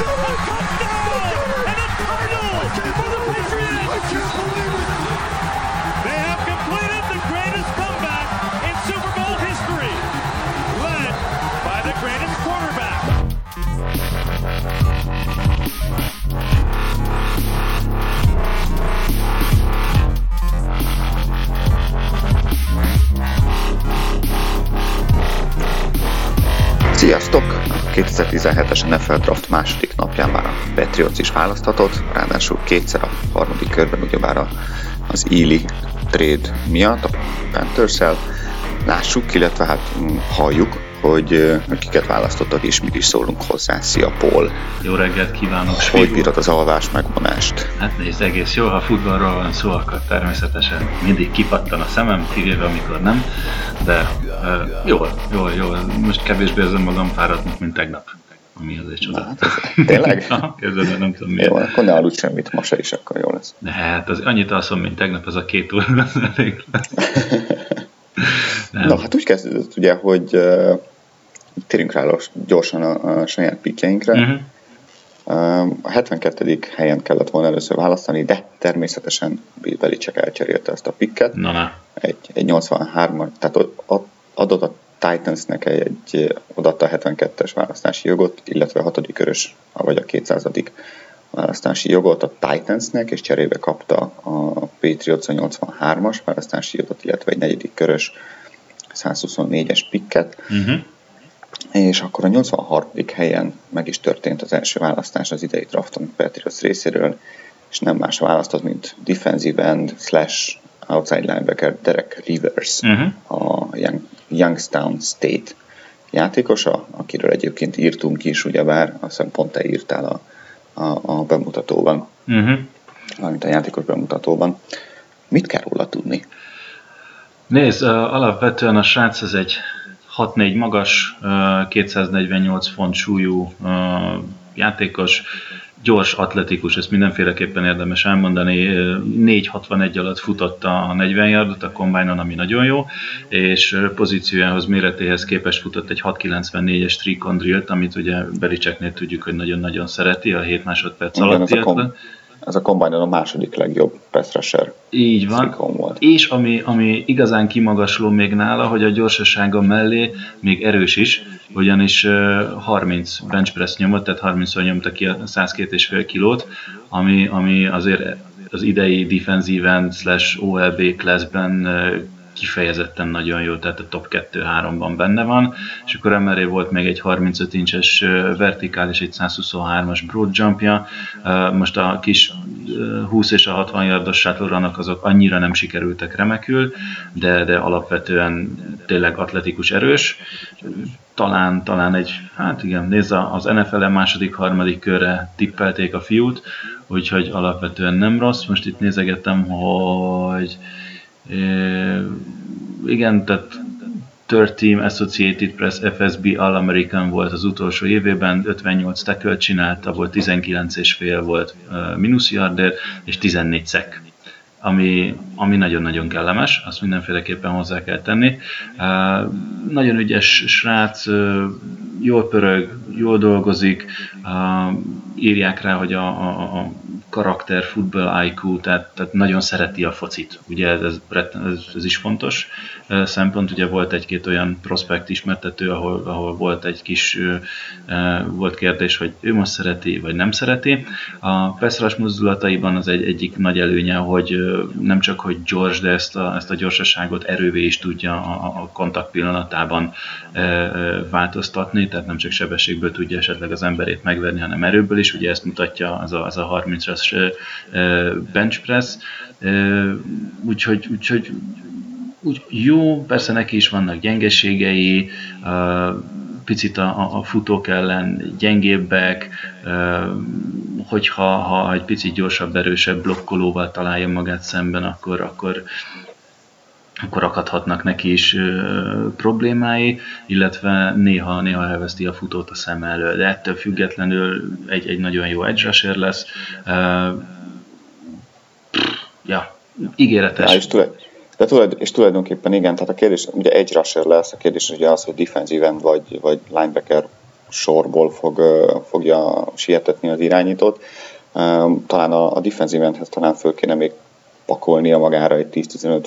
Sziasztok! 2017-es NFL Draft második napján már a Patriots is választhatott, ráadásul kétszer a harmadik körben ugyebár az Ely trade miatt, a panthers Lássuk, illetve hát mm, halljuk, hogy kiket választottak, és mi is szólunk hozzá. Szia, Paul! Jó reggelt kívánok, Spigó. Hogy bírod az alvás megvonást? Hát nézd, egész jó, ha futballról van szó, akkor természetesen mindig kipattan a szemem, kivéve amikor nem, de uh, jól, jól, jól. Most kevésbé érzem magam fáradtnak, mint tegnap ami azért csoda. Hát, tényleg? Képzeld nem tudom miért. Jó, akkor ne aludj semmit, ma se is, akkor jó lesz. De hát az annyit alszom, mint tegnap, az a két óra az elég lesz. Na, hát úgy kezdődött ugye, hogy térjünk rá gyorsan a, a saját pikjeinkre. Uh-huh. A 72. helyen kellett volna először választani, de természetesen Bill Belichick elcserélte ezt a pikket. Na, na. Egy, egy 83 tehát adott a Titansnek egy, egy odatta a 72-es választási jogot, illetve a 6. körös, vagy a 200. választási jogot a Titansnek, és cserébe kapta a Patriots a 83-as választási jogot, illetve egy negyedik körös 124-es pikket. Uh-huh és akkor a 83. helyen meg is történt az első választás az idei drafton Patriots részéről, és nem más választott, mint defensive end slash outside linebacker Derek Rivers, uh-huh. a Young, Youngstown State játékosa, akiről egyébként írtunk is, ugyebár, azt hiszem pont te írtál a, a, a bemutatóban, uh-huh. valamint a játékos bemutatóban. Mit kell róla tudni? Nézd, alapvetően a srác ez egy 6-4 magas, 248 font súlyú játékos, gyors, atletikus, ezt mindenféleképpen érdemes elmondani. 4.61 alatt futott a 40 yardot a kombájnon, ami nagyon jó, és pozíciójához, méretéhez képest futott egy 6.94-es trikondrilt, amit ugye Belicseknél tudjuk, hogy nagyon-nagyon szereti, a 7 másodperc alatt. Ez a combine a második legjobb pass. Így van. Volt. És ami, ami igazán kimagasló még nála, hogy a gyorsasága mellé még erős is, ugyanis 30 bench press nyomott, tehát 30-szor nyomta ki a 102,5 kilót, ami, ami azért az idei defensive end slash OLB classben kifejezetten nagyon jó, tehát a top 2-3-ban benne van, és akkor emellé volt még egy 35 incses vertikál és egy 123-as broad jumpja, most a kis 20 és a 60 yardos shuttle azok annyira nem sikerültek remekül, de, de alapvetően tényleg atletikus erős, talán, talán egy, hát igen, nézd, az NFL-e második, harmadik körre tippelték a fiút, úgyhogy alapvetően nem rossz. Most itt nézegettem, hogy igen, tehát Third Team Associated Press FSB All-American volt az utolsó évében, 58 tackle csinálta, volt 19 és fél volt uh, minusz yardért, és 14 szek ami, ami nagyon-nagyon kellemes, azt mindenféleképpen hozzá kell tenni. Nagyon ügyes srác, uh, jól pörög, jól dolgozik, uh, írják rá, hogy a, a, a karakter, football IQ, tehát, tehát nagyon szereti a focit. Ugye ez, ez, ez, ez is fontos szempont. Ugye volt egy-két olyan prospekt ismertető, ahol, ahol volt egy kis volt kérdés, hogy ő most szereti, vagy nem szereti. A Peszras mozdulataiban az egy, egyik nagy előnye, hogy nem csak, hogy gyors, de ezt a, ezt a gyorsaságot erővé is tudja a, a kontakt pillanatában változtatni, tehát nem csak sebességből tudja esetleg az emberét megverni, hanem erőből is. Ugye ezt mutatja az a, az a 30-as bench press. Úgyhogy, úgyhogy úgy jó, persze neki is vannak gyengeségei, picit a, a futók ellen gyengébbek, hogyha ha egy picit gyorsabb, erősebb blokkolóval találja magát szemben, akkor, akkor, akkor akadhatnak neki is ö, problémái, illetve néha, néha elveszti a futót a szem elől, de ettől függetlenül egy, egy nagyon jó edge lesz. Uh, ja, ígéretes. Ja, és de tulajdon, és tulajdonképpen igen, tehát a kérdés, ugye egy rusher lesz, a kérdés ugye az, hogy defensive end vagy, vagy linebacker sorból fog, fogja sietetni az irányítót. Talán a, a defensív talán föl kéne még pakolnia magára egy 10-15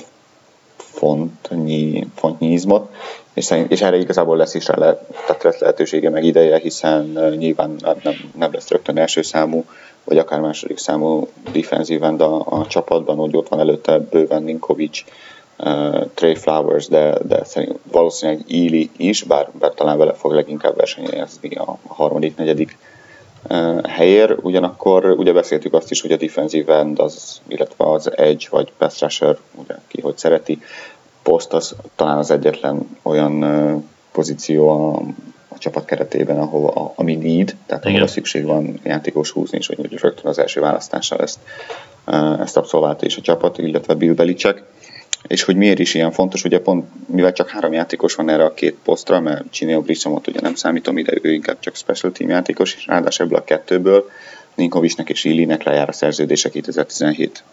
fontnyi, fontnyi izmot, és, szerint, és erre igazából lesz is le, tehát lesz lehetősége meg ideje, hiszen nyilván nem, nem lesz rögtön első számú, vagy akár második számú defensív end a, a csapatban, hogy ott van előtte bőven Ninkovic, uh, Trey Flowers, de, de szerint valószínűleg Ely is, bár, bár talán vele fog leginkább versenyezni a harmadik, negyedik uh, helyér. Ugyanakkor ugye beszéltük azt is, hogy a defensive end, az, illetve az edge vagy pass rusher, ugye ki hogy szereti, poszt az talán az egyetlen olyan uh, pozíció a, a csapat keretében, ahova, ami need, tehát ahol szükség van játékos húzni, és hogy rögtön az első választással ezt, ezt abszolválta is a csapat, illetve Bill Belichick és hogy miért is ilyen fontos, ugye pont, mivel csak három játékos van erre a két posztra, mert Csineo Brissomot ugye nem számítom ide, ő inkább csak special team játékos, és ráadásul ebből a kettőből Ninkovicsnek és Illinek lejár a szerződése 2017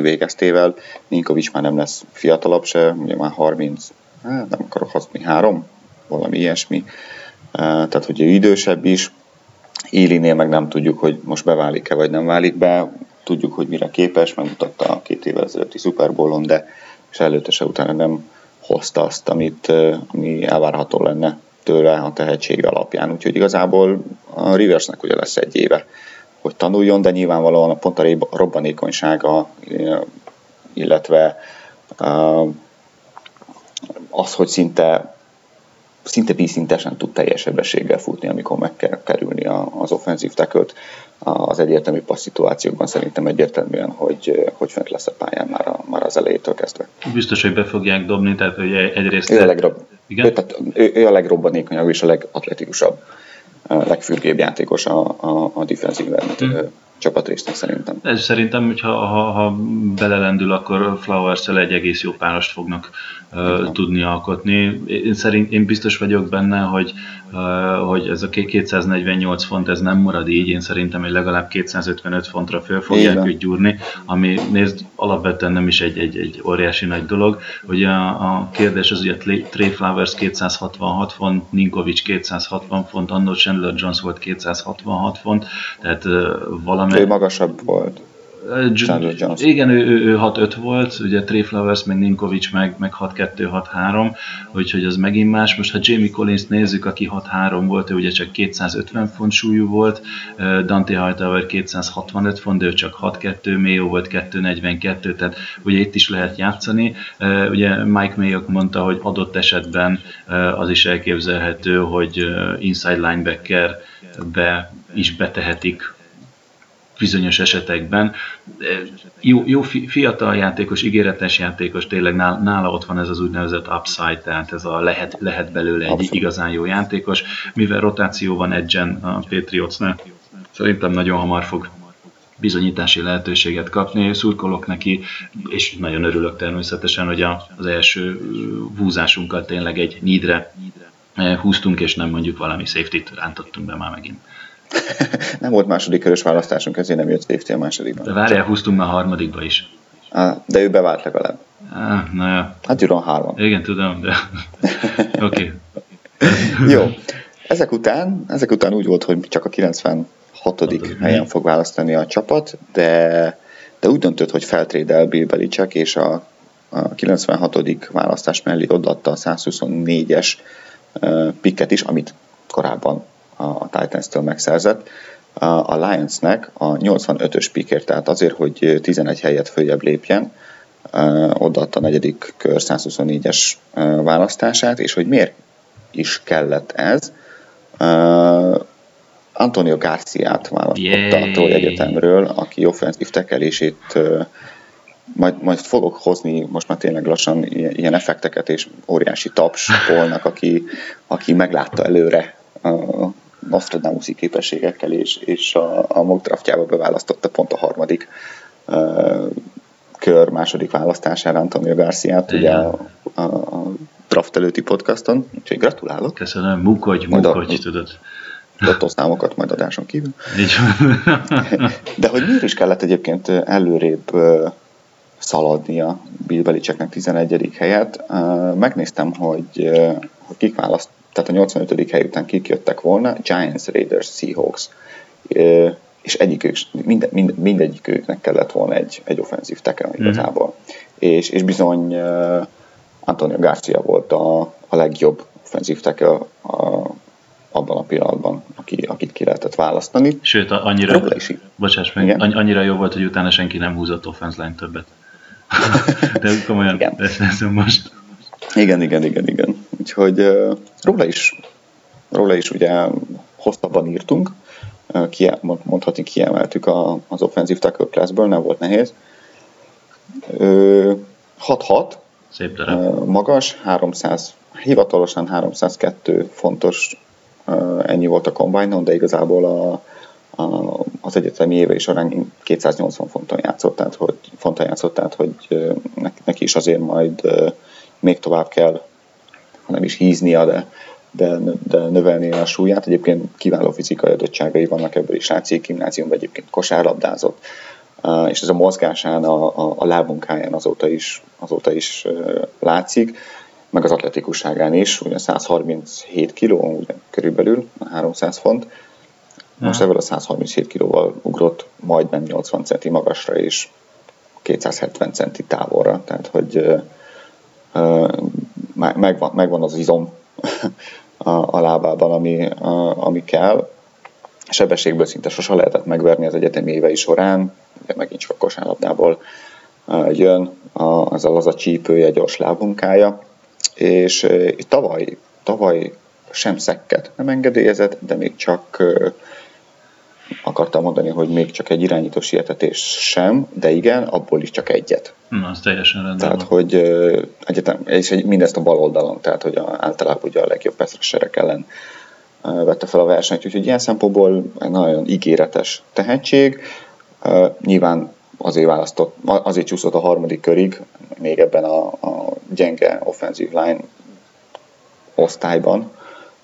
végeztével. Ninkovics már nem lesz fiatalabb se, ugye már 30, hát nem akarok hazudni, három, valami ilyesmi. Tehát, hogy ő idősebb is, Illinél meg nem tudjuk, hogy most beválik-e vagy nem válik be. Tudjuk, hogy mire képes, megmutatta a két évvel ezelőtti Super Bowl-on, de és előtte se utána nem hozta azt, amit, ami elvárható lenne tőle a tehetség alapján. Úgyhogy igazából a Riversnek ugye lesz egy éve, hogy tanuljon, de nyilvánvalóan a pont a robbanékonysága, illetve az, hogy szinte szinte vízszintesen tud teljes sebességgel futni, amikor meg kell kerülni az offenzív tackle az egyértelmű passz szituációkban szerintem egyértelműen, hogy, hogy fent lesz a pályán már, a, már az elejétől kezdve. Biztos, hogy be fogják dobni, tehát hogy egyrészt... Ő a, legrobb, Igen? Ő, tehát ő, ő a legrobbanékonyabb és a legatletikusabb, legfürgébb játékos a, a, a defensív mm csapatrésznek szerintem. Ez szerintem, hogyha ha, ha belelendül, akkor flowers egy egész jó párost fognak uh, tudni alkotni. Én, szerint, én biztos vagyok benne, hogy, uh, hogy ez a 248 font ez nem marad így, én szerintem hogy legalább 255 fontra föl fogják őt gyúrni, ami nézd, alapvetően nem is egy, egy, egy óriási nagy dolog. Ugye a, a kérdés az, hogy a Trey Flowers 266 font, Ninkovic 260 font, Arnold Chandler Jones volt 266 font, tehát uh, valami ő magasabb volt. Jones. Igen, ő, ő, ő 6-5 volt, ugye Trey Flowers, meg Ninkovic, meg, meg 6-2-6-3, úgyhogy az megint más. Most ha Jamie Collins nézzük, aki 6-3 volt, ő ugye csak 250 font súlyú volt, Dante Hightower 265 font, de ő csak 6-2, Mayo volt 242, tehát ugye itt is lehet játszani. Ugye Mike Mayo mondta, hogy adott esetben az is elképzelhető, hogy inside linebacker be is betehetik bizonyos esetekben. Jó, jó fiatal játékos, ígéretes játékos, tényleg nála ott van ez az úgynevezett upside, tehát ez a lehet, lehet belőle egy Abszolút. igazán jó játékos, mivel rotáció van edgen a Patriotsnál, szerintem nagyon hamar fog bizonyítási lehetőséget kapni, szurkolok neki, és nagyon örülök természetesen, hogy az első húzásunkkal tényleg egy nidre húztunk, és nem mondjuk valami safety-t rántottunk be már megint. nem volt második körös választásunk, ezért nem jött safety a másodikban. De várjál, húztunk már a harmadikba is. De ő bevált legalább. Ah, na jó. Hát Gyuron hárman. Igen, tudom, de oké. Jó. Ezek után, ezek után úgy volt, hogy csak a 96. helyen fog választani a csapat, de, de úgy döntött, hogy feltrédel Bill Belichick, és a, a 96. választás mellé odaadta a 124-es uh, picket is, amit korábban a Titans-től megszerzett, a Lionsnek a 85-ös piker, tehát azért, hogy 11 helyet följebb lépjen, odaadta a negyedik kör 124-es választását, és hogy miért is kellett ez. Antonio Garciát választotta a Troy Egyetemről, aki offenzív tekelését majd, majd fogok hozni most már tényleg lassan ilyen effekteket, és óriási taps Polnak, aki, aki meglátta előre Nostradamus-i képességekkel, és, és a, a mock draftjába beválasztotta pont a harmadik uh, kör második választására Antonio Garciát, ugye a, a, a draft előtti podcaston, úgyhogy gratulálok. Köszönöm, mukodj, mukodj, tudod. Lottoznámokat majd adáson kívül. De hogy miért is kellett egyébként előrébb szaladnia Bill Belichicknek 11. helyet, megnéztem, hogy, hogy kik választ, tehát a 85. hely után kik jöttek volna, Giants, Raiders, Seahawks és egyikük, mind, mind, mindegyiküknek kellett volna egy, egy offenzív tackle mhm. igazából. Mm. És, és bizony Antonio Garcia volt a, a legjobb offenzív a, abban a pillanatban, aki, akit ki lehetett választani. Sőt, annyira, bocsáss meg, Igen. annyira jó volt, hogy utána senki nem húzott offense line többet. De komolyan igen. beszélszem most. Igen, igen, igen, igen. Úgyhogy róla is, róla is ugye hosszabban írtunk, kie, mondhatni kiemeltük a, az offensive tackle classből, nem volt nehéz. Uh, 6-6, Szép darab. magas, 300, hivatalosan 302 fontos ennyi volt a combine de igazából a, a, az egyetemi éve során 280 fonton játszott, tehát hogy, fonton játszott, tehát hogy neki is azért majd még tovább kell, hanem is híznia, de, de, de növelni a súlyát. Egyébként kiváló fizikai adottságai vannak ebből is látszik, gimnáziumban egyébként kosárlabdázott, és ez a mozgásán, a, a, a lábmunkáján azóta is, azóta is látszik meg az atletikusságán is, ugye 137 kg, ugye körülbelül 300 font. Most ebből a 137 kilóval ugrott majdnem 80 centi magasra és 270 centi távolra, tehát hogy megvan, megvan az izom a, a lábában, ami, a, ami kell. Sebességből szinte sose lehetett megverni az egyetemi évei során, de megint csak a kosárlabdából jön, az a csípője, gyors lábunkája, és tavaly, tavaly sem szekket nem engedélyezett, de még csak akartam mondani, hogy még csak egy irányító sietetés sem, de igen, abból is csak egyet. Na, az teljesen rendben Tehát, hogy egyetem, és mindezt a bal oldalon, tehát, hogy általában ugye a legjobb peszreserek ellen vette fel a versenyt, úgyhogy ilyen szempontból egy nagyon ígéretes tehetség. Nyilván azért választott, azért csúszott a harmadik körig, még ebben a, a gyenge offenzív line osztályban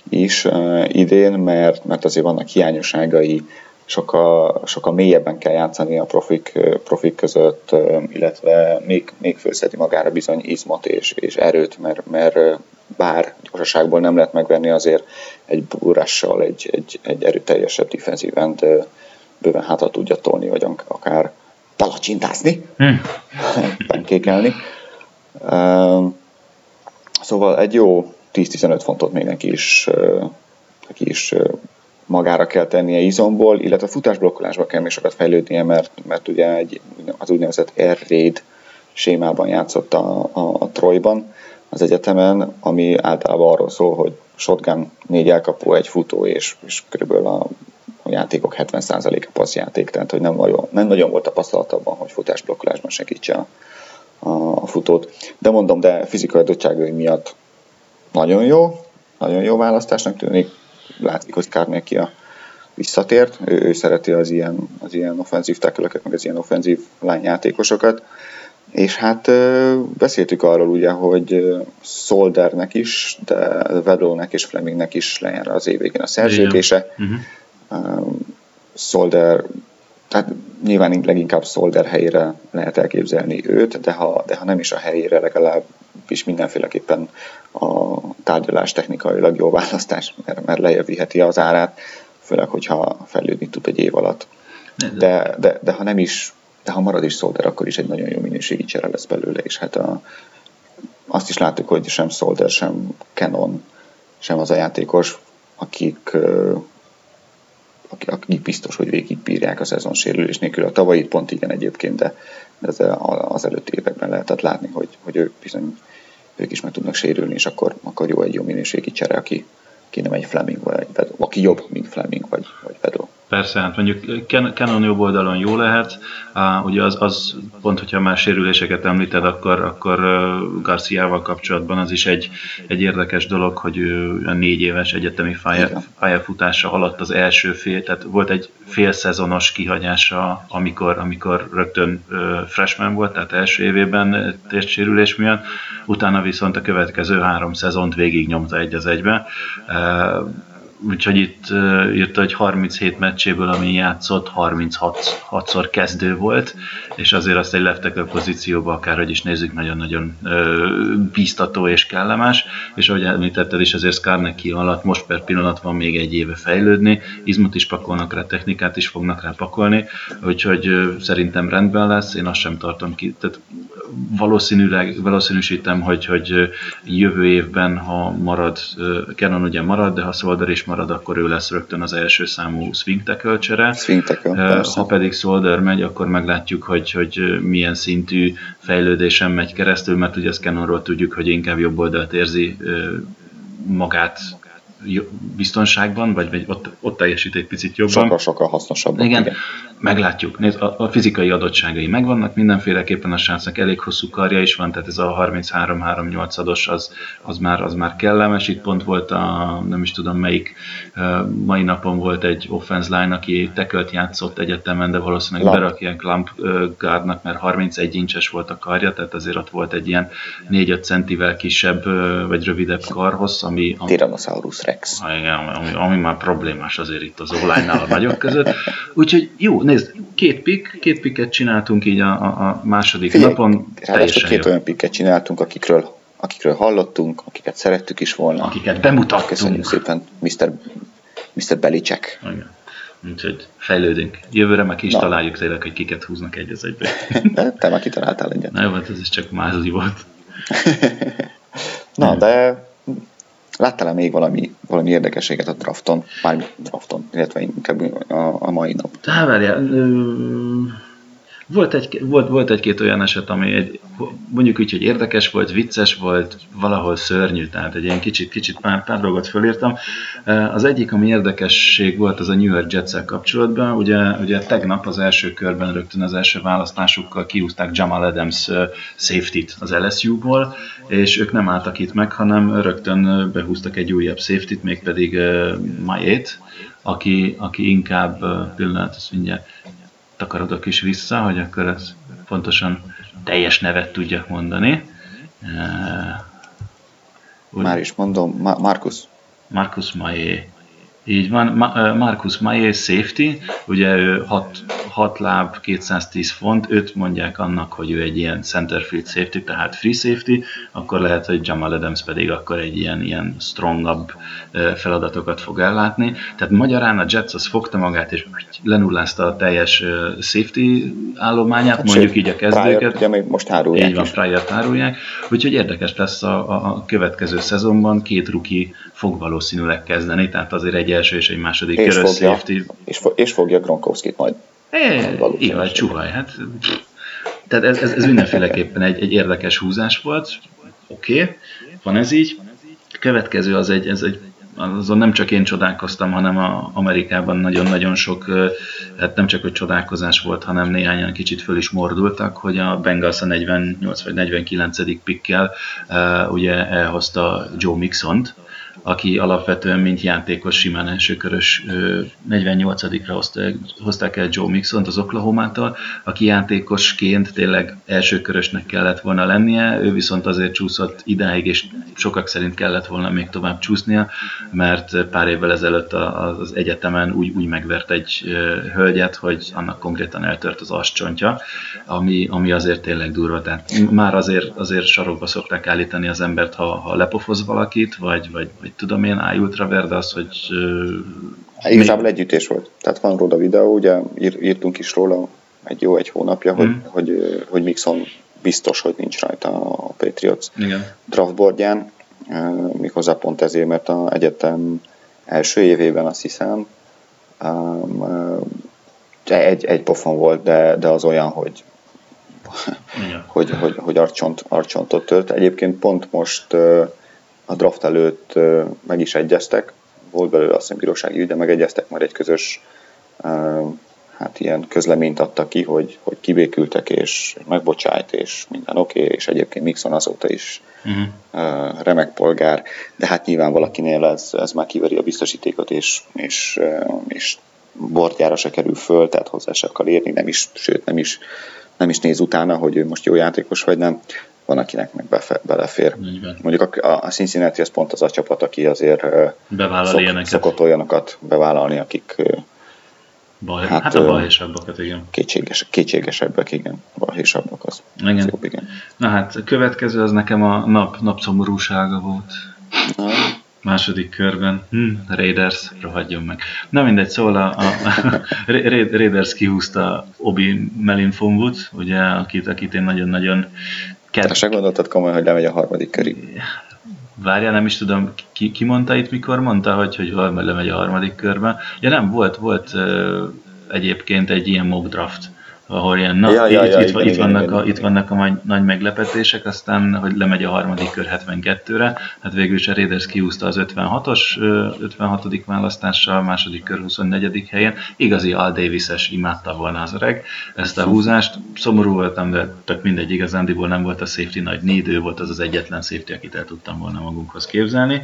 is idén, mert, mert azért vannak hiányosságai, sokkal, sokkal mélyebben kell játszani a profik, profik között, illetve még, még fölszedi magára bizony izmot és, és erőt, mert, mert bár gyorsaságból nem lehet megvenni, azért egy búrással, egy, egy, egy erőteljesebb defensív end bőven hátra tudja tolni, vagy akár palacsintázni, hmm. penkékelni. Szóval egy jó 10-15 fontot még neki is, neki is magára kell tennie izomból, illetve a futásblokkolásba kell még sokat fejlődnie, mert, mert ugye egy, az úgynevezett air raid sémában játszott a, a, a Troyban az egyetemen, ami általában arról szól, hogy shotgun, négy elkapó, egy futó, és, és körülbelül a, a játékok 70%-a passzjáték, tehát hogy nem nagyon, nem nagyon volt tapasztalat abban, hogy futásblokkolásban segítse a, a, a futót. De mondom, de fizikai adottságai miatt nagyon jó, nagyon jó választásnak tűnik. Látszik, hogy a visszatért, ő, ő szereti az ilyen, az ilyen offenzív tackle meg az ilyen offenzív lányjátékosokat. És hát beszéltük arról ugye, hogy Soldernek is, de Vedolnek és Flemingnek is lejár az év végén a szerződése. Uh-huh. Solder tehát nyilván leginkább Solder helyére lehet elképzelni őt, de ha, de ha nem is a helyére, legalább is mindenféleképpen a tárgyalás technikailag jó választás, mert, mert lejjebb viheti az árát, főleg, hogyha fejlődni tud egy év alatt. De, de, de ha nem is, de ha marad is Solder, akkor is egy nagyon jó minőségi csere lesz belőle, és hát a, azt is láttuk, hogy sem Solder, sem Canon, sem az a játékos, akik akik biztos, hogy végigbírják a szezon sérülés nélkül. A tavalyi pont igen egyébként, de ez az előtti években lehetett látni, hogy, hogy ők bizony ők is meg tudnak sérülni, és akkor, akkor jó egy jó minőségi csere, aki, aki nem egy Fleming, vagy egy aki jobb, mint Fleming, vagy, vagy Vedó. Persze, hát mondjuk Canon jobb oldalon jó lehet, ugye az, az pont, hogyha már sérüléseket említed, akkor, akkor Garciával kapcsolatban az is egy, egy érdekes dolog, hogy a négy éves egyetemi pályafutása alatt az első fél, tehát volt egy fél szezonos kihagyása, amikor, amikor rögtön freshman volt, tehát első évében testsérülés miatt, utána viszont a következő három szezont végig nyomta egy az egybe. Úgyhogy itt uh, írta, hogy 37 meccséből, ami játszott, 36-szor kezdő volt, és azért azt egy left pozícióba, akárhogy is nézzük, nagyon-nagyon bíztató és kellemes, és ahogy említetted is, azért Skarneki alatt most per pillanat van még egy éve fejlődni, izmot is pakolnak rá, technikát is fognak rá pakolni, úgyhogy uh, szerintem rendben lesz, én azt sem tartom ki, tehát valószínűleg, valószínűsítem, hogy, hogy jövő évben, ha marad, Canon ugye marad, de ha Solder is marad, akkor ő lesz rögtön az első számú swing tackle Swing tackle, ha pedig Solder megy, akkor meglátjuk, hogy, hogy milyen szintű fejlődésen megy keresztül, mert ugye ezt Canonról tudjuk, hogy inkább jobb oldalt érzi magát biztonságban, vagy, vagy ott, ott teljesít egy picit jobban. Sokkal-sokkal hasznosabb. Igen, igen, meglátjuk. Nézd, a, a fizikai adottságai megvannak, mindenféleképpen a srácnak elég hosszú karja is van, tehát ez a 33-38 ados az, az, már, az már kellemes. Itt pont volt a, nem is tudom melyik, mai napon volt egy offense line, aki tekölt játszott egyetemen, de valószínűleg Lamp. berakják Lamp guardnak, mert 31 incses volt a karja, tehát azért ott volt egy ilyen 4-5 centivel kisebb vagy rövidebb karhoz, ami... ami Tyrannosaurus Rex. Igen, ami, ami már problémás azért itt az online a nagyok között. Úgyhogy jó, nézd, két pik, két piket csináltunk így a, a második Figyelj, napon. Ráadásul két jó. olyan piket csináltunk, akikről, akikről hallottunk, akiket szerettük is volna. Akiket bemutattunk. Köszönjük szépen, Mr. Mr. Belicek. Igen. Úgyhogy fejlődünk. Jövőre meg is Na. találjuk tényleg, hogy kiket húznak egy az egybe. De te már kitaláltál egyet. Na jó, hát ez is csak mázli volt. Na, de Láttál-e még valami, valami érdekességet a drafton? Már drafton, illetve inkább a, a mai nap. Hát várjál, volt, egy, volt, volt egy-két olyan eset, ami egy, mondjuk úgy, hogy érdekes volt, vicces volt, valahol szörnyű, tehát egy ilyen kicsit, kicsit pár, pár dolgot fölírtam. Az egyik, ami érdekesség volt, az a New York jets kapcsolatban. Ugye, ugye tegnap az első körben rögtön az első választásukkal kiúzták Jamal Adams safety-t az LSU-ból, és ők nem álltak itt meg, hanem rögtön behúztak egy újabb safety-t, mégpedig Mayét, aki, aki inkább, pillanat, azt mindjárt takarodok is vissza, hogy akkor ez pontosan teljes nevet tudjak mondani. Úgy, Már is mondom, Ma- Markus. Markus Maé. Így van, Markus Maé safety, ugye ő 6, 6 láb, 210 font, őt mondják annak, hogy ő egy ilyen centerfield safety, tehát free safety, akkor lehet, hogy Jamal Adams pedig akkor egy ilyen, ilyen strongabb feladatokat fog ellátni. Tehát magyarán a Jets az fogta magát, és lenullázta a teljes safety állományát, hát mondjuk így a kezdőket. Pryor, ugye még most árulják Így van, Pryor árulják. Úgyhogy érdekes lesz a, a következő szezonban, két ruki fog valószínűleg kezdeni, tehát azért egy első és egy második körös safety. És, fo- és fogja Gronkowski-t majd. É, igen, csuhaj, hát tehát ez, ez, ez mindenféleképpen egy, egy érdekes húzás volt. Oké, okay, van ez így. A következő az egy, ez egy azon nem csak én csodálkoztam, hanem a Amerikában nagyon-nagyon sok, hát nem csak hogy csodálkozás volt, hanem néhányan kicsit föl is mordultak, hogy a Bengals a 48 vagy 49. pikkel ugye elhozta Joe Mixont, aki alapvetően mint játékos simán elsőkörös 48-ra hozták el Joe Mixon az Oklahoma-tól, aki játékosként tényleg elsőkörösnek kellett volna lennie, ő viszont azért csúszott idáig, és sokak szerint kellett volna még tovább csúsznia, mert pár évvel ezelőtt az egyetemen úgy, úgy megvert egy hölgyet, hogy annak konkrétan eltört az ascsontja, ami, ami azért tényleg durva. Tehát már azért, azért sarokba szokták állítani az embert, ha, ha lepofoz valakit, vagy, vagy tudom én, I Ultra Verde az, hogy... Uh, Igazából még... együttés volt. Tehát van róla videó, ugye ír, írtunk is róla egy jó egy hónapja, mm. hogy, hogy, hogy Mixon biztos, hogy nincs rajta a Patriots Igen. draftboardján, méghozzá pont ezért, mert az egyetem első évében azt hiszem egy, egy pofon volt, de, de az olyan, hogy hogy, hogy, hogy arcsont, arcsontot tört. Egyébként pont most a draft előtt meg is egyeztek, volt belőle azt hiszem bírósági ügy, de megegyeztek, már egy közös hát ilyen közleményt adtak ki, hogy, hogy kibékültek, és megbocsájt, és minden oké, okay, és egyébként Mixon azóta is uh-huh. remek polgár, de hát nyilván valakinél ez, ez már kiveri a biztosítékot, és, és, és bordjára se kerül föl, tehát hozzá se akar érni, nem is, sőt nem is, nem is néz utána, hogy ő most jó játékos vagy nem van, akinek meg befe, belefér. Mondjuk a, a Cincinnati az pont az a csapat, aki azért Bevállal szok, ilyeneket. szokott olyanokat bevállalni, akik Baj, hát, hát a balhésabbakat, igen. Kétséges, kétségesebbek, igen. Balhésabbak az. Igen. Jobb, igen. Na hát, a következő az nekem a nap, napszomorúsága volt. Na. Második körben. Hm, Raiders, rohadjon meg. Na mindegy, szóval a, a, a Raiders kihúzta Obi Melinfonwood, ugye, akit, akit én nagyon-nagyon Te se gondoltad komolyan, hogy lemegy a harmadik körig? Várjál, nem is tudom, ki, ki mondta itt, mikor mondta, hogy, hogy lemegy a harmadik körben. Ja nem, volt, volt egyébként egy ilyen mock draft ahol ilyen, na, ja, ja, itt, ja, itt, igen, itt, igen, vannak igen, a, itt vannak a nagy, nagy meglepetések, aztán, hogy lemegy a harmadik kör 72-re, hát végül is a Raiders kiúzta az 56-os, 56. választással, a második kör 24. helyen. Igazi Al Davis-es imádta volna az öreg ezt a húzást. Szomorú voltam, de tök mindegy, igazándiból nem volt a safety nagy négy, ő volt az az egyetlen safety, akit el tudtam volna magunkhoz képzelni.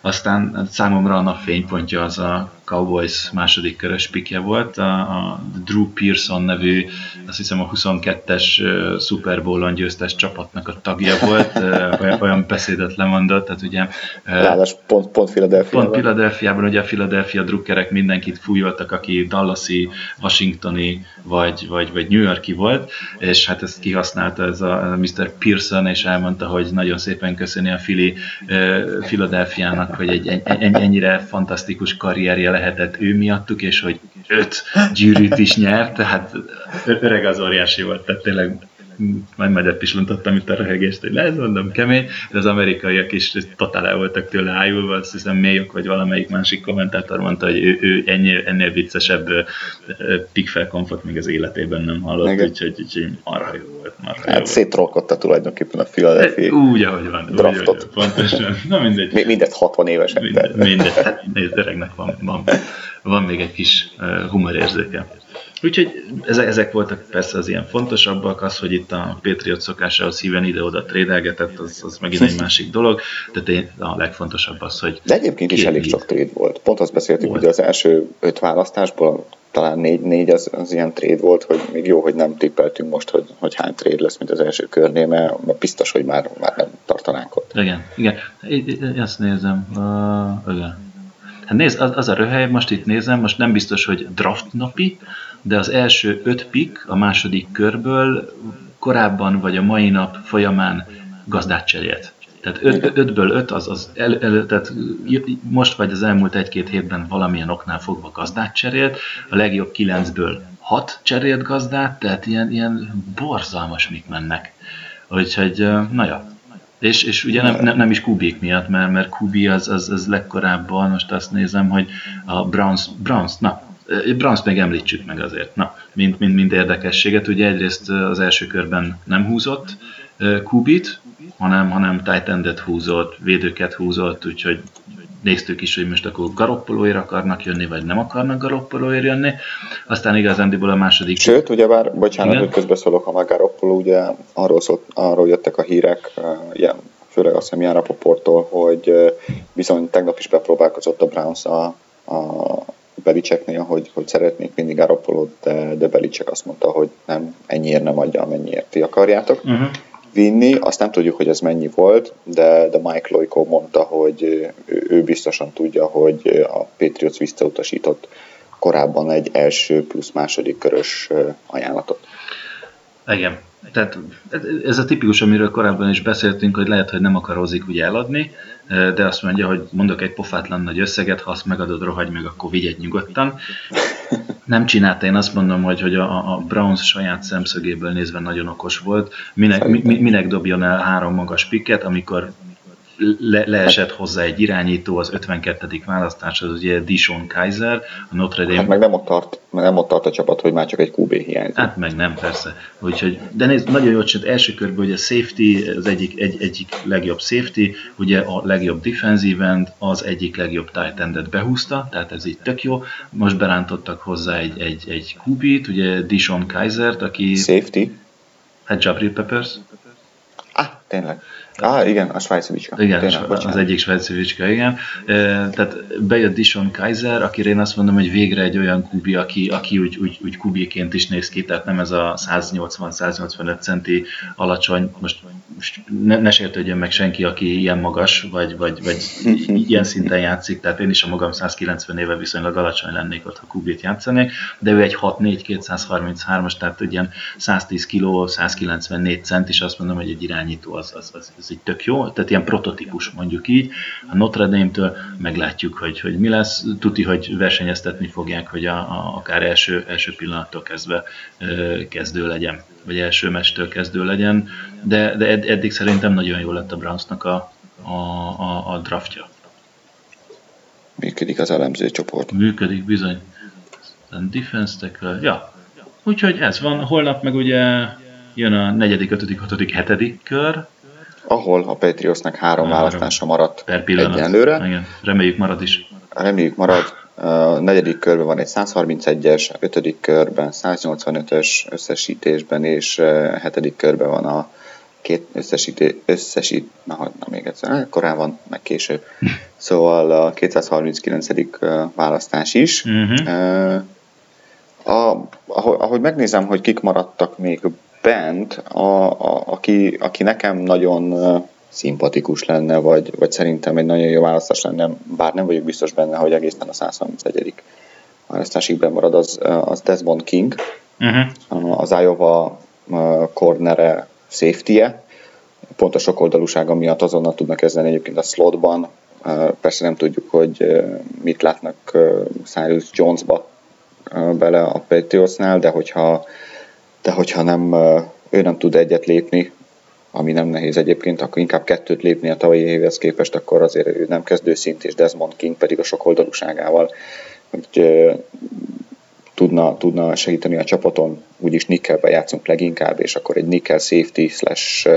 Aztán számomra a nap fénypontja az a Cowboys második körös pikje volt, a, a Drew Pearson nevű, azt hiszem a 22-es uh, Super Bowl-on győztes csapatnak a tagja volt, uh, olyan, beszédet lemondott, tehát ugye... Uh, pont, pont Philadelphia. Pont Philadelphiában, ugye a Philadelphia drukkerek mindenkit fújoltak, aki Dallasi, Washingtoni vagy, vagy, vagy New Yorki volt, és hát ezt kihasználta ez a Mr. Pearson, és elmondta, hogy nagyon szépen köszöni a Philly, uh, Philadelphia-nak, hogy egy ennyire fantasztikus karrierje lehetett ő miattuk, és hogy öt gyűrűt is nyert, tehát öreg az óriási volt, tehát tényleg majd medet pislantottam itt a röhögést, hogy lehet mondom kemény, de az amerikaiak is totál el voltak tőle ájulva, azt hiszem mélyok, vagy valamelyik másik kommentátor mondta, hogy ő, ő ennél, ennél viccesebb pikfelkonfot még az életében nem hallott, Igen. úgyhogy, úgyhogy marha jó volt. Marha hát szétrolkodta tulajdonképpen a Philadelphia Úgy, ahogy van. Draftot. Úgy, ahogy, pontosan. Na mindegy. Mindezt 60 évesen. Mindegy, mindegy. Hát nézd, öregnek van, van, van még egy kis humorérzéke. Úgyhogy ezek voltak persze az ilyen fontosabbak, az, hogy itt a Patriot szokásához híven ide-oda trédelgetett, az, az megint egy másik dolog, de a legfontosabb az, hogy... De egyébként is elég sok tréd volt. Pont azt beszéltük, volt. hogy az első öt választásból talán négy, négy az, az ilyen tréd volt, hogy még jó, hogy nem tippeltünk most, hogy, hogy hány tréd lesz, mint az első körnél, mert biztos, hogy már, már nem tartanánk ott. Igen, igen. Ezt nézem. Uh, igen. Hát nézd, az, az a röhely, most itt nézem, most nem biztos, hogy draft napi, de az első öt pick a második körből korábban vagy a mai nap folyamán gazdát cserélt. Tehát öt, ötből öt, az, az el, el, tehát most vagy az elmúlt egy-két hétben valamilyen oknál fogva gazdát cserélt, a legjobb kilencből hat cserélt gazdát, tehát ilyen, ilyen borzalmas mik mennek. Úgyhogy, na ja. És, és ugye nem, nem, nem is Kubik miatt, mert, mert Kubi az, az, az legkorábban, most azt nézem, hogy a Browns, Browns na, Browns meg említsük meg azért, na, mint, mint, mint érdekességet. Ugye egyrészt az első körben nem húzott Kubit, hanem, hanem tight endet húzott, védőket húzott, úgyhogy néztük is, hogy most akkor garoppolóért akarnak jönni, vagy nem akarnak garoppolóért jönni. Aztán igazándiból a második... Sőt, ugye bár, bocsánat, Igen? hogy közbeszólok, ha már garoppoló, ugye arról, szólt, arról jöttek a hírek, ilyen, főleg azt hiszem Ján hogy bizony tegnap is bepróbálkozott a Browns a, a Belicseknél, hogy, hogy szeretnék mindig Garoppolót, de, de Belicek azt mondta, hogy nem, ennyiért nem adja, amennyiért ti akarjátok uh-huh. Vinni. Azt nem tudjuk, hogy ez mennyi volt, de, de Mike Loico mondta, hogy ő, ő biztosan tudja, hogy a Patriots visszautasított korábban egy első plusz második körös ajánlatot. Igen. Tehát ez a tipikus, amiről korábban is beszéltünk, hogy lehet, hogy nem akar Ozik ugye eladni, de azt mondja, hogy mondok egy pofátlan nagy összeget, ha azt megadod, rohagy meg, akkor vigyed nyugodtan. Nem csinálta, én azt mondom, hogy, hogy a, a Browns saját szemszögéből nézve nagyon okos volt. Minek, mi, minek dobjon el három magas piket, amikor le, leesett hozzá egy irányító, az 52. választás, az ugye Dishon Kaiser, a Notre Dame. Hát meg nem ott, tart, nem ott tart a csapat, hogy már csak egy QB hiányzik. Hát meg nem, persze. Úgyhogy, de nézd, nagyon jól csinált első körben, hogy a safety, az egyik, egy, egyik legjobb safety, ugye a legjobb defensive end, az egyik legjobb tight endet behúzta, tehát ez így tök jó. Most berántottak hozzá egy, egy, egy QB-t, ugye Dishon Kaisert, aki... Safety? Hát Jabril Peppers. Ah, tényleg. Ah, igen, a svájci bicska. Igen, Tényleg, az egyik svájci bicska, igen. E, tehát bejött Dishon Kaiser, akire én azt mondom, hogy végre egy olyan kubi, aki, aki úgy, úgy, úgy kubiként is néz ki, tehát nem ez a 180-185 centi alacsony, most ne, ne sértődjön meg senki, aki ilyen magas, vagy, vagy, vagy ilyen szinten játszik, tehát én is a magam 190 éve viszonylag alacsony lennék ott, ha kubit játszanék, de ő egy 6-4-233-as, tehát egy ilyen 110 kg, 194 cent, és azt mondom, hogy egy irányító az, az, az, az egy tök jó, tehát ilyen prototípus mondjuk így. A Notre Dame-től meglátjuk, hogy, hogy mi lesz, tuti, hogy versenyeztetni fogják, hogy a, a, akár első, első pillanattól kezdve ö, kezdő legyen, vagy első mestől kezdő legyen, de, de ed, eddig szerintem nagyon jó lett a Brownsnak a, a, a, a draftja. Működik az elemző csoport. Működik, bizony. Defense tackle, ja. Úgyhogy ez van. Holnap meg ugye jön a negyedik, ötödik, hatodik, hetedik kör. Ahol a Patriotsnak három, három választása maradt per pillanat. egyenlőre. Igen. Reméljük marad is. Reméljük marad. A negyedik körben van egy 131-es, a ötödik körben 185-ös összesítésben, és a hetedik körben van a két összesíté, összesít, na, na még egyszer, korábban, meg később. Szóval a 239. választás is. Uh-huh. A, ahogy, ahogy megnézem, hogy kik maradtak még bent, a, a, aki, aki nekem nagyon szimpatikus lenne, vagy, vagy szerintem egy nagyon jó választás lenne, bár nem vagyok biztos benne, hogy egészen a 131. választásig bemarad, az, az Desmond King, uh-huh. az Iowa cornere safety-e, pont a sokoldalúsága miatt azonnal tudnak kezdeni egyébként a slotban, persze nem tudjuk, hogy mit látnak Cyrus Jonesba bele a Patriotsnál, de hogyha, de hogyha nem, ő nem tud egyet lépni, ami nem nehéz egyébként, akkor inkább kettőt lépni a tavalyi évhez képest, akkor azért ő nem kezdőszint, és Desmond King pedig a sokoldalúságával hogy tudna, tudna segíteni a csapaton, úgyis nickelbe játszunk leginkább, és akkor egy nickel safety slash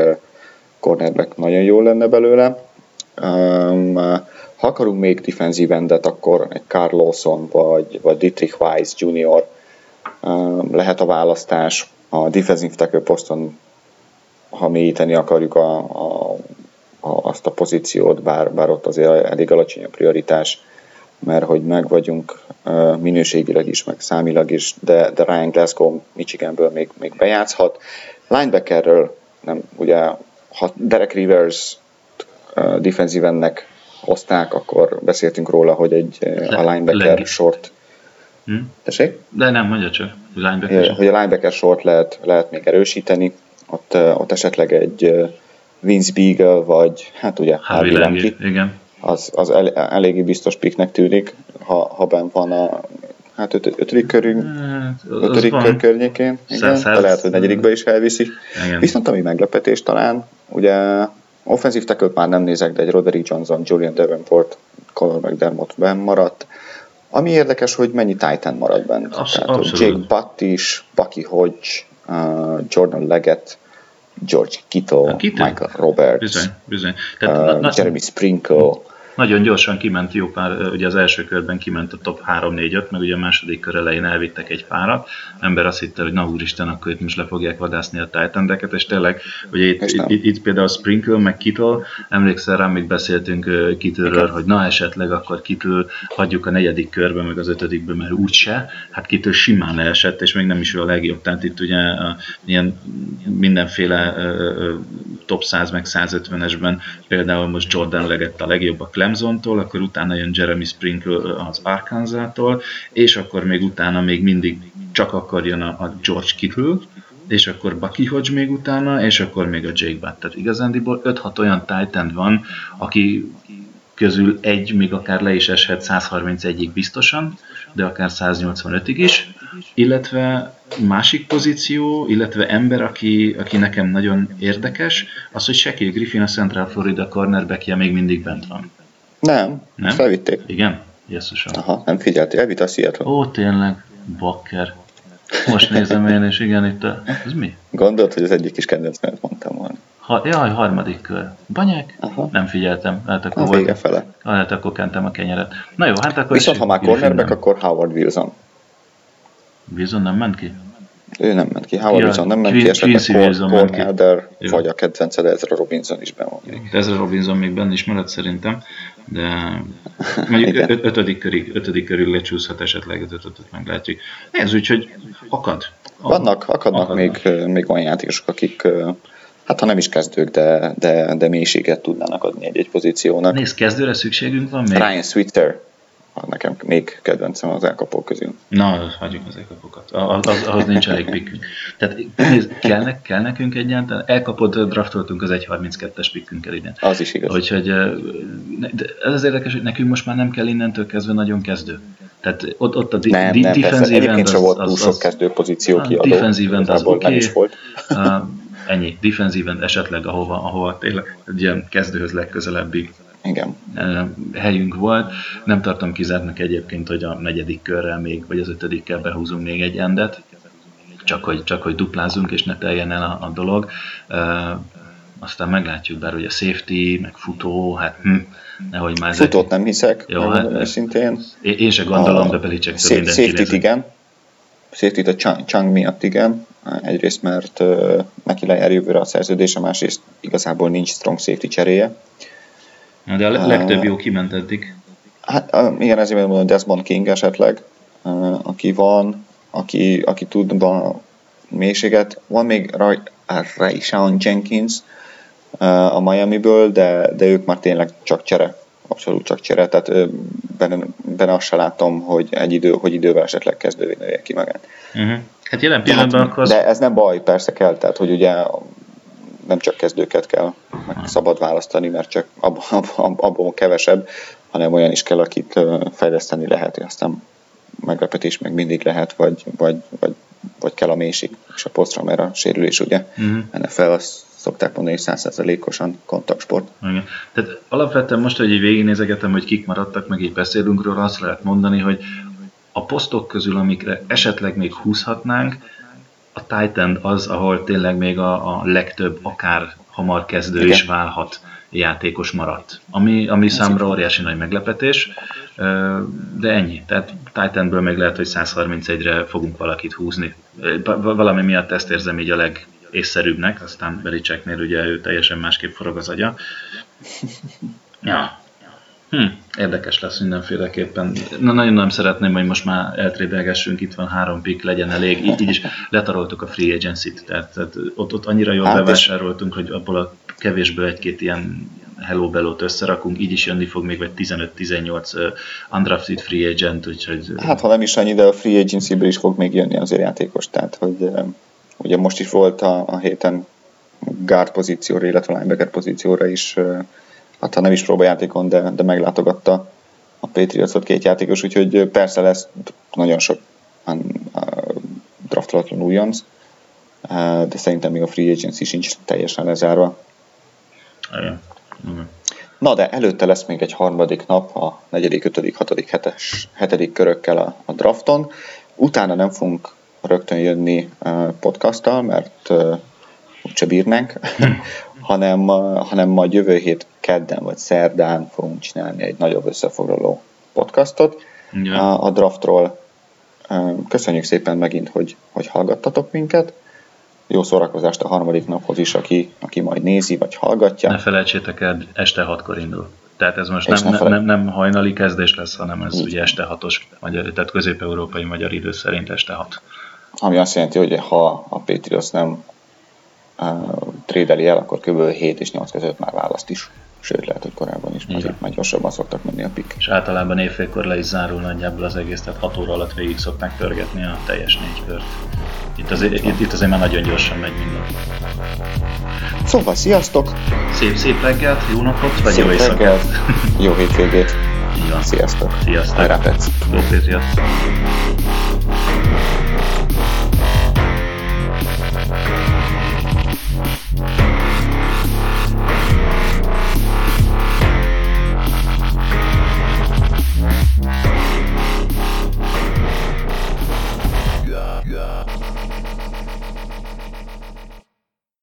cornerback nagyon jó lenne belőle. Um, ha akarunk még defensív endet, akkor egy Carl Lawson vagy, vagy Dietrich Weiss Jr. Um, lehet a választás. A defensive tackle poszton, ha mélyíteni akarjuk a, a, a, azt a pozíciót, bár, bár ott azért elég alacsony a prioritás, mert hogy meg vagyunk minőségileg is, meg számilag is, de, de Ryan Glasgow Michiganből még, még bejátszhat. Linebackerről nem, ugye ha Derek Rivers uh, defensive ennek hozták, akkor beszéltünk róla, hogy egy Le, a linebacker leg. short hm? Tessék? De nem, mondja csak, linebacker. Hogy a linebacker short lehet, lehet még erősíteni, ott, ott esetleg egy Vince Beagle, vagy hát ugye Harvey Lemke. Igen az, az el, eléggé biztos piknek tűnik, ha, ha ben van a hát öt, ötödik körünk, hát, ötödik kör környékén, igen, de lehet, hogy negyedikbe is elviszi. Igen. Viszont ami meglepetés talán, ugye offenzív tackle már nem nézek, de egy Roderick Johnson, Julian Davenport, Conor McDermott benn maradt. Ami érdekes, hogy mennyi Titan marad bent. Absz- Tehát, abszolút. Jake Butt is, Bucky Hodge, uh, Jordan Leggett, George Kittle, Kittle, Michael Roberts, bizony, bizony. Tehát, uh, na, Jeremy Sprinkle, nagyon gyorsan kiment jó pár, ugye az első körben kiment a top 3-4-5, meg ugye a második kör elején elvittek egy párat. Ember azt hitte, hogy na úristen, akkor itt most le fogják vadászni a titan és tényleg, ugye itt, itt, itt, itt, például Sprinkle, meg Kittle, emlékszel rá, még beszéltünk Kittle-ről, hogy na esetleg akkor Kittle hagyjuk a negyedik körbe, meg az ötödikbe, mert úgyse. Hát Kittle simán leesett, és még nem is ő a legjobb. Tehát itt ugye uh, ilyen mindenféle uh, top 100 meg 150-esben például most Jordan legett a legjobb a Clemson-tól, akkor utána jön Jeremy Sprinkle az Arkansas-tól, és akkor még utána még mindig csak akkor jön a, George Kittle, és akkor Bucky Hodge még utána, és akkor még a Jake Butt. Tehát igazándiból 5-6 olyan Titan van, aki közül egy még akár le is eshet 131-ig biztosan, de akár 185-ig is, illetve másik pozíció, illetve ember, aki, aki nekem nagyon érdekes, az, hogy Shaquille Griffin a Central Florida cornerbackje még mindig bent van. Nem, nem? felvitték. Igen? Jesszusom. Aha, nem figyeltél, elvitt a Seattle. Ó, tényleg, bakker. Most nézem én, és igen, itt a... Ez mi? Gondolt, hogy az egyik kis kedvencmet mondtam volna. Ha, jaj, harmadik kör. Banyák? Aha. Nem figyeltem. Lehet akkor, a vége fele. Lehet akkor kentem a kenyeret. Na jó, hát akkor... Viszont ha már cornerback, akkor Howard Wilson. Wilson nem ment ki? Ő nem ment ki. Howard ja, Wilson nem ment ki, esetleg Paul Elder, vagy a kedvenced Ezra Robinson is benne van. Ezra Robinson még benne is maradt szerintem, de mondjuk ötödik körig, ötödik körig lecsúszhat esetleg, az ötötöt meglátjuk. Ez úgy, hogy akad. Vannak, akadnak akadnak. Még, még olyan játékosok, akik hát ha nem is kezdők, de, de, de mélységet tudnának adni egy-egy pozíciónak. Nézd, kezdőre szükségünk van még? Ryan Switzer, nekem még kedvencem az elkapók közül. Na, hagyjuk az elkapókat. Az, az, ahhoz nincs elég pikkünk. Tehát nézd, kell, ne, kell nekünk egyáltalán, elkapott draftoltunk az 1.32-es pikkünkkel idén. Az is igaz. Úgyhogy ez az érdekes, hogy nekünk most már nem kell innentől kezdve nagyon kezdő. Tehát ott, ott a di- nem, di- nem, Egyébként end az, volt túl az, sok az, kezdőpozíció a kiadó. defensive end az. Nem is volt. Uh, ennyi. Defensive end esetleg, ahova, ahova tényleg egy ilyen kezdőhöz legközelebbi Igen. uh, helyünk volt. Nem tartom kizártnak egyébként, hogy a negyedik körrel még, vagy az ötödikkel behúzunk még egy endet, csak hogy, csak hogy duplázunk, és ne teljen el a, a dolog. Uh, aztán meglátjuk, bár hogy a safety, meg futó, hát hm, nehogy már ezek... Futót nem hiszek, Jó, hát- őszintén. Én, én se gondolom, de Belicsektől mindenki Safety-t nézett. igen. Safety-t a Chang, Chang miatt igen. Egyrészt, mert uh, neki lejár jövőre a szerződése, másrészt igazából nincs strong safety cseréje. Na, De a le- legtöbb jó kiment eddig. Hát igen, ezért mondom Desmond King esetleg, aki van, aki, aki tud a mélységet. Van még Rayshawn Jenkins uh, a Miami-ből, de, de ők már tényleg csak csere. Abszolút csak csere, tehát benne, benne azt se látom, hogy, egy idő, hogy idővel esetleg kezdővé nője ki magát. Uh-huh. Hát jelen pillanatban hát, akkor az... de ez nem baj, persze kell, tehát hogy ugye nem csak kezdőket kell meg szabad választani, mert csak abból, abból, abból kevesebb, hanem olyan is kell, akit fejleszteni lehet, hogy aztán meglepetés meg mindig lehet, vagy, vagy, vagy, vagy kell a mélység és a posztra, mert a sérülés ugye Mhm. NFL azt szokták mondani, hogy százszerzelékosan kontaktsport. Igen. Tehát alapvetően most, hogy így végignézegetem, hogy kik maradtak, meg így beszélünk róla, azt lehet mondani, hogy a posztok közül, amikre esetleg még húzhatnánk, a Titan az, ahol tényleg még a, a legtöbb, akár hamar kezdő Igen. is válhat játékos maradt. Ami, ami számra óriási nagy meglepetés, de ennyi. Tehát Titanből még lehet, hogy 131-re fogunk valakit húzni. Valami miatt ezt érzem így a legészszerűbbnek, aztán Belicseknél ugye ő teljesen másképp forog az agya. Ja. Hm, érdekes lesz mindenféleképpen. Na, nagyon nem szeretném, hogy most már eltrédelgessünk, itt van három pick, legyen elég. Így, így is letaroltuk a free agency-t, tehát, tehát ott, ott annyira jól Hát hát és- bevásároltunk, hogy abból a kevésből egy-két ilyen hello belót összerakunk, így is jönni fog még vagy 15-18 uh, undrafted free agent, úgyhogy Hát ha nem is annyi, de a free agency-ből is fog még jönni azért játékos, tehát hogy ugye most is volt a, a héten guard pozícióra, illetve linebacker pozícióra is, hát ha nem is próbajátékon, de, de meglátogatta a Patriotsot két játékos, úgyhogy persze lesz nagyon sok an- a draftolatlan újonc, ö, de szerintem még a free agency sincs teljesen lezárva. igen. Igen. Na de előtte lesz még egy harmadik nap, a negyedik, ötödik, hatodik, hetes, hetedik körökkel a, a drafton. Utána nem fogunk rögtön jönni uh, podcasttal, mert uh, úgyse bírnánk, hanem, hanem majd jövő hét kedden vagy szerdán fogunk csinálni egy nagyobb összefoglaló podcastot Igen. a, a draftról. Köszönjük szépen megint, hogy, hogy hallgattatok minket. Jó szórakozást a harmadik naphoz is, aki, aki majd nézi vagy hallgatja. Ne felejtsétek el, este hatkor indul. Tehát ez most nem, ne nem, nem, hajnali kezdés lesz, hanem ez Így ugye este hatos, magyar, tehát közép-európai magyar idő szerint este hat. Ami azt jelenti, hogy ha a Patriots nem trédeli el, akkor kb. 7 és 8 között már választ is. Sőt, lehet, hogy korábban is, itt már gyorsabban szoktak menni a pik. És általában évfélkor le is zárul nagyjából az egész, tehát 6 óra alatt végig szokták törgetni a teljes négy kört. Itt azért, itt, itt azért már nagyon gyorsan megy minden. Szóval sziasztok! Szép, szép reggelt, jó napot, vagy Szép jó éjszakát. reggelt, jó hétvégét! Így van. Sziasztok! Sziasztok. Hajrá, Pec! Go Patriots.